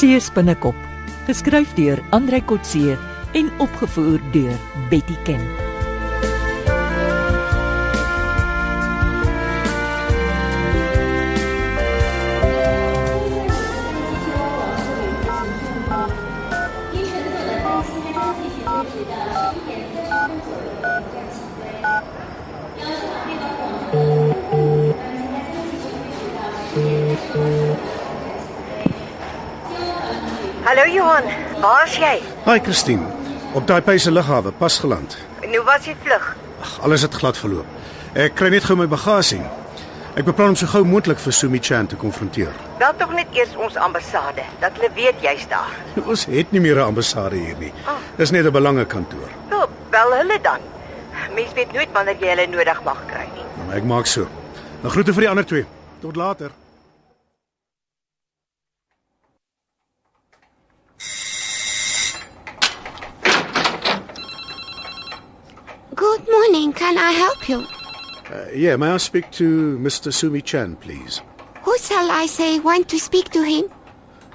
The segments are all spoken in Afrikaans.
See spinnekop, geskryf deur Andrei Kotse en opgevoer deur Betty Ken. Waar's jy? Hi Christine. Op daai Pyse lughawe pas geland. Nou was jy vlug. Ag, alles het glad verloop. Ek kry net gou my bagasie. Ek beplan om so gou moontlik vir Sumi Chan te konfronteer. Bel tog net eers ons ambassade dat hulle weet jy's daar. Ons het nie meer 'n ambassade hier nie. Ah. Dis net 'n belangekantoor. Nou, bel hulle dan. Mens weet nooit wanneer jy hulle nodig mag kry nie. Maar ek maak so. Nou groete vir die ander twee. Tot later. Good morning. Can I help you? Uh, yeah, may I speak to Mr. Sumi Chan, please? Who shall I say want to speak to him?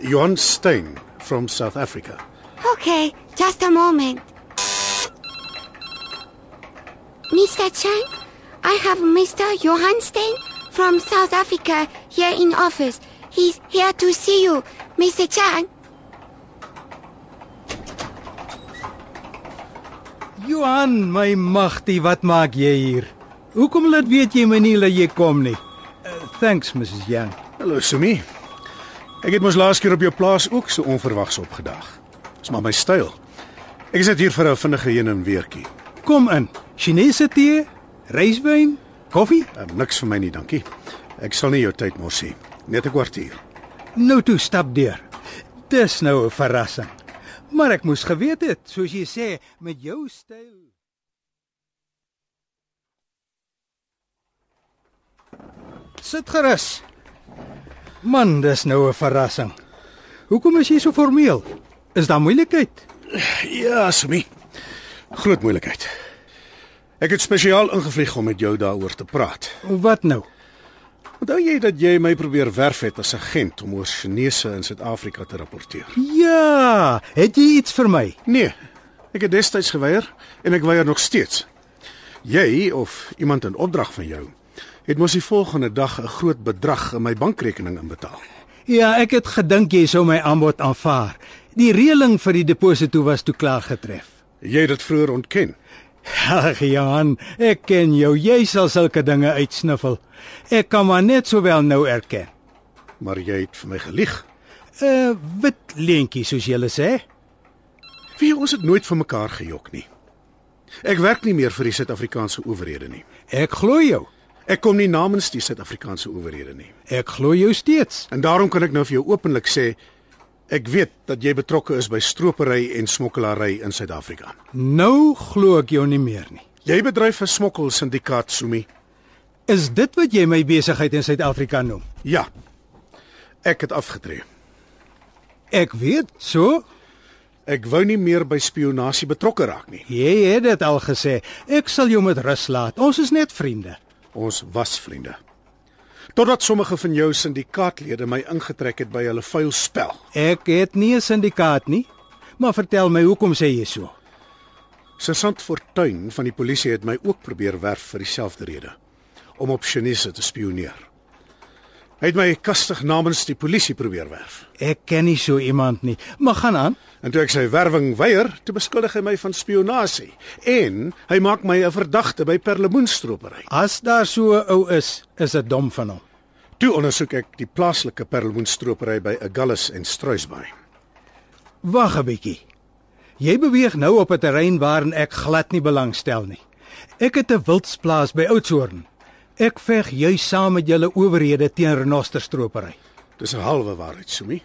Johan Stein from South Africa. Okay, just a moment. Mr. Chan, I have Mr. Johan Stein from South Africa here in office. He's here to see you, Mr. Chan. Johan, my magtie, wat maak jy hier? Hoekom laat weet jy my nie dat jy kom nie? Uh, thanks, Mrs. Young. Hallo Sumi. Ek het mos laas keer op jou plaas ook so onverwags opgedag. Dis maar my styl. Ek is net hier vir 'n vinnige heen en weertjie. Kom in. Chinese tee, ryswyn, koffie? Uh, niks vir my nie, dankie. Ek sal nie jou tyd mors nie. Net 'n kwartier. Nou toe stap deur. Dis nou 'n verrassing. Maar ek moes geweet het, soos jy sê, met jou styl. Sit gerus. Man, dis nou 'n verrassing. Hoekom is jy so formeel? Is daar moeilikheid? Ja, Sumi. Groot moeilikheid. Ek het spesiaal ingevlieg om met jou daaroor te praat. Wat nou? Onthou jy dat jy my probeer werf het as agent om oor Chinese in Suid-Afrika te rapporteer? Ja, het jy iets vir my? Nee. Ek het destyds geweier en ek weier nog steeds. Jy of iemand in opdrag van jou het mos die volgende dag 'n groot bedrag in my bankrekening inbetaal. Ja, ek het gedink jy sou my aanbod aanvaar. Die reëling vir die deposito was toe klaar getref. Jy het dit vroeër ontken. Ag Johan, ek ken jou. Jy sal sulke dinge uitsniffel. Ek kan maar net sowel nou erken. Maar jy het vir my gelieg. 'n uh, Wit leentjie soos jy sê. Wie ons het nooit vir mekaar gejok nie. Ek werk nie meer vir die Suid-Afrikaanse owerhede nie. Ek glo jou. Ek kom nie namens die Suid-Afrikaanse owerhede nie. Ek glo jou steeds. En daarom kan ek nou vir jou openlik sê ek weet dat jy betrokke is by stropery en smokkelary in Suid-Afrika. Nou glo ek jou nie meer nie. Jy bedryf 'n smokkelsyndikaat, Sumi. Is dit wat jy my besigheid in Suid-Afrika noem? Ja. Ek het afgetree. Ek weet, so. Ek wou nie meer by spionasie betrokke raak nie. Jy het dit al gesê. Ek sal jou met rus laat. Ons is net vriende. Ons was vriende. Totdat sommige van jou syndikaatlede my ingetrek het by hulle vuil spel. Ek het nie 'n syndikaat nie. Maar vertel my, hoekom sê jy so? Sergeant Fortuin van die polisie het my ook probeer werf vir dieselfde rede om op Chinese te spioneer. Hy het my kastig namens die polisie probeer werf. Ek ken nie so iemand nie. Maar gaan aan. En toe ek sy werwing weier, toe beskuldig hy my van spionasie en hy maak my 'n verdagte by perlemoenstropery. As daar so 'n ou is, is dit dom van hom. Toe ondersoek ek die plaaslike perlemoenstropery by Agulhas en Struisbaai. Wag 'n bietjie. Jy beweeg nou op 'n terrein waarin ek glad nie belangstel nie. Ek het 'n wildsplaas by Oudtshoorn. Ek veg juis saam met julle owerhede teen renosterstropery. Dis 'n halwe waarheid, Sumi.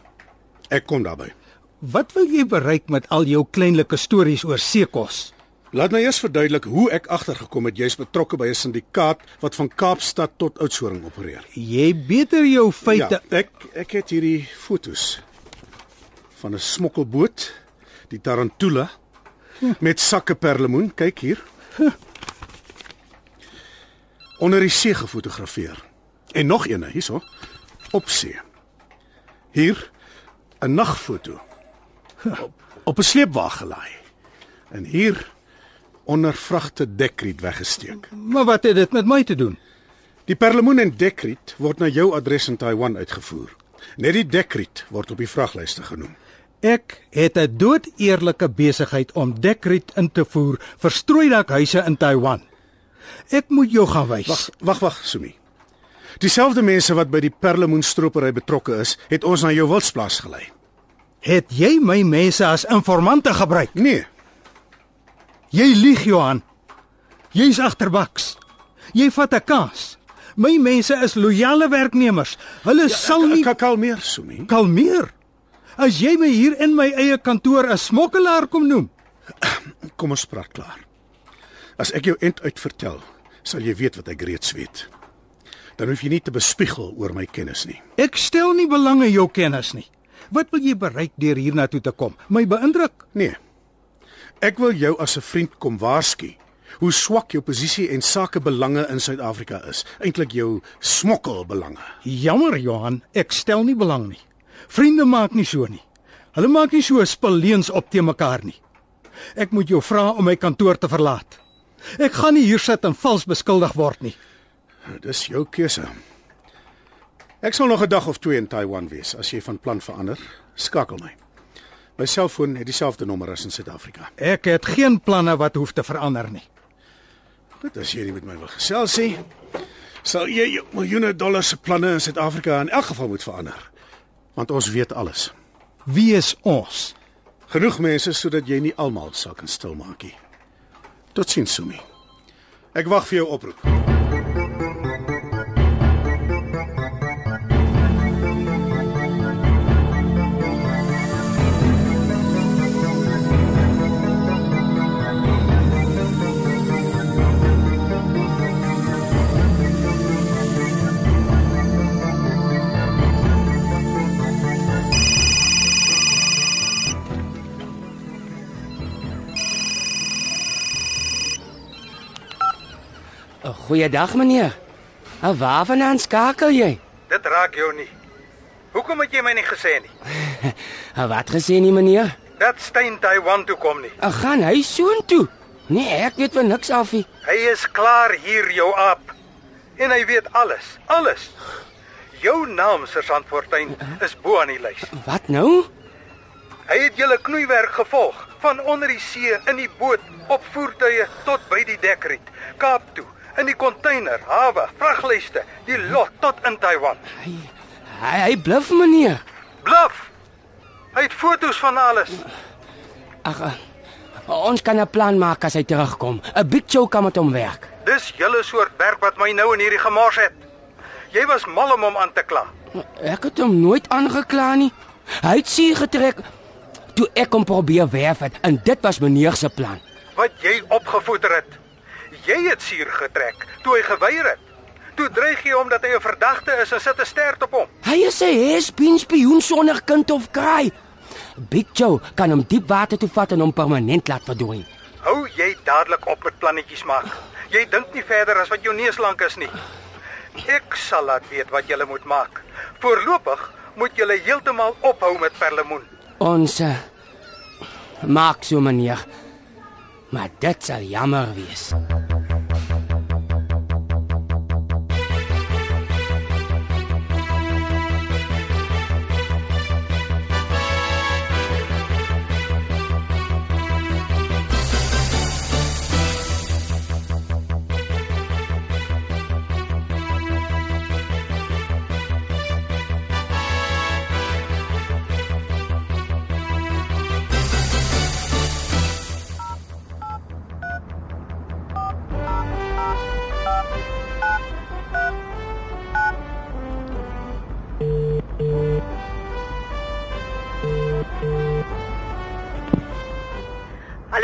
Ek kom daarby. Wat wil jy bereik met al jou kleinlike stories oor seekos? Laat my eers verduidelik hoe ek agtergekom het jy's betrokke by 'n syndikaat wat van Kaapstad tot Oudtshoorn opereer. Jy beter jou feite. Ja, ek ek het hierdie fotos van 'n smokkelboot, die Tarantula, met sakke perlemoen, kyk hier. Onder die see gefotografeer. En nog eene hierso, op see. Hier 'n nagfoto op, op 'n sleepwa gelaai. En hier onder vragte dekriet weggesteek. Maar wat het dit met my te doen? Die perlemoen en dekriet word na jou adres in Taiwan uitgevoer. Net die dekriet word op die vraglyste genoem. Ek het 'n doodeerlike besigheid om dekriet in te voer vir strooidakhuise in Taiwan. Ek moet jou gaan wys. Wag, wag, wag, Sumi. Dieselfde mense wat by die perlemoen stropery betrokke is, het ons na jou wildsplaas gelei. Het jy my mense as informante gebruik? Nee, Jy lieg, Johan. Jy's agterbaks. Jy vat 'n kans. My mense is loyale werknemers. Hulle ja, sal nie Ka- kalmeer, Sumi. kalmeer. As jy my hier in my eie kantoor 'n smokkelaar kom noem, Kom ons praat klaar. As ek jou end uit vertel, sal jy weet wat ek reeds weet. Dan hoef jy nie te bespiegel oor my kennis nie. ek stel nie belang in jou kennis nie. Wat wil jy bereik deur hiernatoe te kom? My beïndruk. Nee. Ek wil jou as 'n vriend kom waarsku hoe swak jou posisie en sakebelange in Suid-Afrika is. Eintlik jou smokkelbelange. Jammer, Johan, ek stel nie belang nie. Vriende maak nie so nie. Hulle maak nie so spilleens op te mekaar nie. Ek moet jou vra om my kantoor te verlaat. Ek gaan nie hier sit en vals beskuldig word nie. Dis jou keuse. Ek sal nog 'n dag of twee in Taiwan wees. As jy van plan verander, skakel my. My selfoon het dieselfde nommer as in Suid-Afrika. Ek het geen planne wat hoef te verander nie. Goed, as jy nie met my wil gesels nie, sal jy jou miljoene dollars se planne in Suid-Afrika in elk geval moet verander. Want ons weet alles. Wie is ons? Genoeg mense sodat jy nie almal sal kan stilmaak nie. Totsiens, Sumi. Ek wag vir jou oproep. Goeiedag meneer. En waarvandaan skakel jy? Dit raak jou nie. Hoekom het jy my nie gesê nie? Wat gesê nie meneer? Dat Stein Taiwan toe kom nie. Ek gaan hy soontoe. Nee, ek weet van niks af nie. Hy is klaar hier jou aap. En hy weet alles, alles. Jou naam, Sergeant Fortuin, is bo aan die lys. Wat nou? Hy het julle knoeiwerk gevolg van onder die see in die boot op voertuie tot by die dekriet, Kaap toe, in die container, hawe, vraglyste, die lot tot in Taiwan. Hy hy, hy bluf meneer. Blaf. Hy het foto's van alles. Ag uh, ons kan 'n plan maak as hy terugkom. 'n Big show kan met hom werk. Dis julle soort werk wat my nou in hierdie gemors het. Jy was mal om hom aan te kla. Ek het hom nooit aangekla nie. Hy het suur getrek toe ek hom probeer werf het en dit was meneer se plan. Wat jy opgevoeder het. Jy het suur getrek toe hy geweier het. Toe dreig jy hom dat hy 'n verdagte is en sit 'n stert op hom. Hy is 'n hespien spioen sonder kind of kraai. Big Joe kan hom diep water toe vat en hom permanent laat verdwyn. Hou jy dadelik op met plannetjies maak. Jy dink nie verder as wat jou neus lank is nie. Ek sal laat weet wat jy moet maak. Voorlopig moet jy heeltemal ophou met perlemoen. Ons uh, maak so meneer. Maar dit sal jammer wees.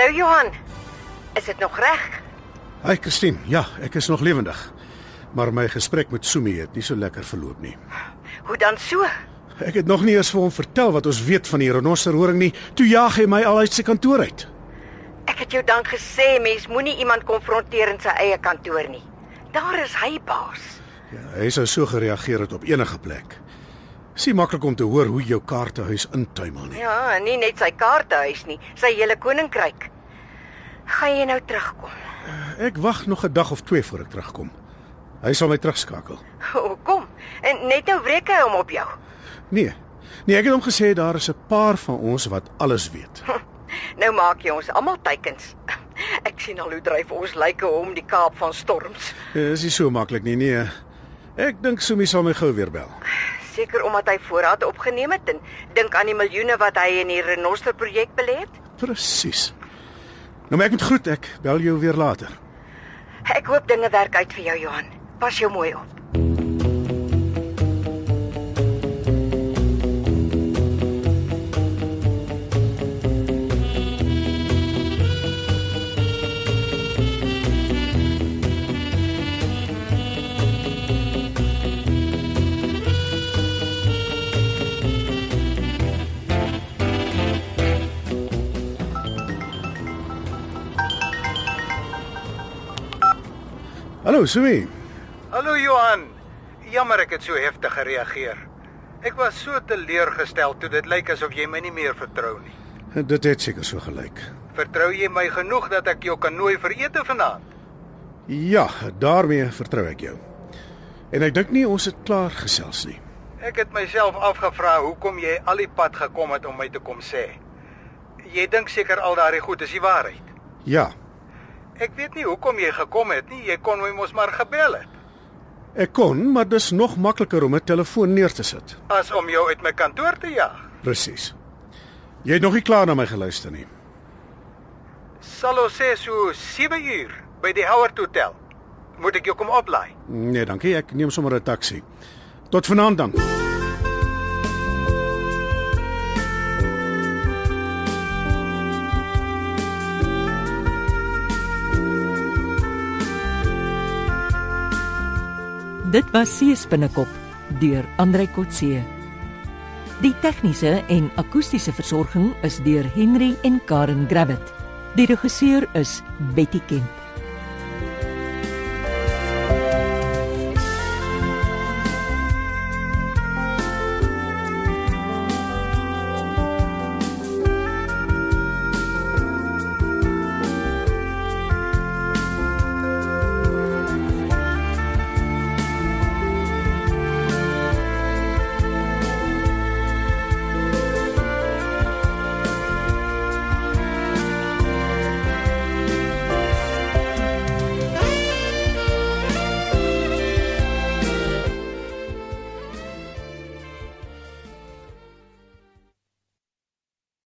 Hallo Johan. Is dit nog reg? Hi Christine. Ja, ek is nog lewendig. Maar my gesprek met Sumi het nie so lekker verloop nie. Hoe dan so? Ek het nog nie eers vir hom vertel wat ons weet van die renosterhoring nie. Toe jaag hy my al uit sy kantoor uit. Ek het jou dan gesê mens moenie iemand konfronteer in sy eie kantoor nie. Daar is hy baas. Ja, hy sou so gereageer het op enige plek. Sien maklik om te hoor hoe jou kaartehuis intuimel nie. Ja, nie net sy kaartehuis nie, sy hele koninkryk. Gaan jy nou terugkom? Ek wag nog 'n dag of twee voor ek terugkom. Hy sal my terugskakel. O, kom. En net nou wreek hy hom op jou. Nee. Nee, ek het hom gesê daar is 'n paar van ons wat alles weet. Nou maak jy ons almal teikens. Ek sien al hoe dryf ons lyke om die Kaap van storms. Dit is nie so maklik nie, nee. Ek dink Sumi sal my gou weer bel. Seker omdat hy voorraad opgeneem het en dink aan die miljoene wat hy in die Renoster projek belê het. Presies. Nou maar ek moet groet, ek bel jou weer later. Ek hoop dinge werk uit vir jou Johan. Pas jou mooi op. Hallo Sumi. Hallo Johan. Jammer ek het so heftig gereageer. Ek was so teleurgestel toe dit lyk asof jy my nie meer vertrou nie. Dit het seker so gelyk. Vertrou jy my genoeg dat ek jou kan nooi vir ete vanaand? Ja, daarmee vertrou ek jou. En ek dink nie ons het klaar gesels nie. Ek het myself afgevra hoekom jy al die pad gekom het om my te kom sê. Jy dink seker al daardie goed is die waarheid. Ja, Ek weet nie hoekom jy gekom het nie. Jy kon my mos maar gebel het. ek kon, maar dis nog makliker om 'n telefoon neer te sit. As om jou uit my kantoor te jag. Presies. Jy het nog nie klaar na my geluister nie. Sal ons sê so 7 uur by die Howard Hotel. Moet ek jou kom oplaai? Nee, dankie. Ek neem sommer 'n taxi. Tot vanaand dan. Dit was Seespinnekop deur Andrei Kotse. Die tegniese en akoestiese versorging is deur Henry en Karen Gravett. Die regisseur is Betty Kemp.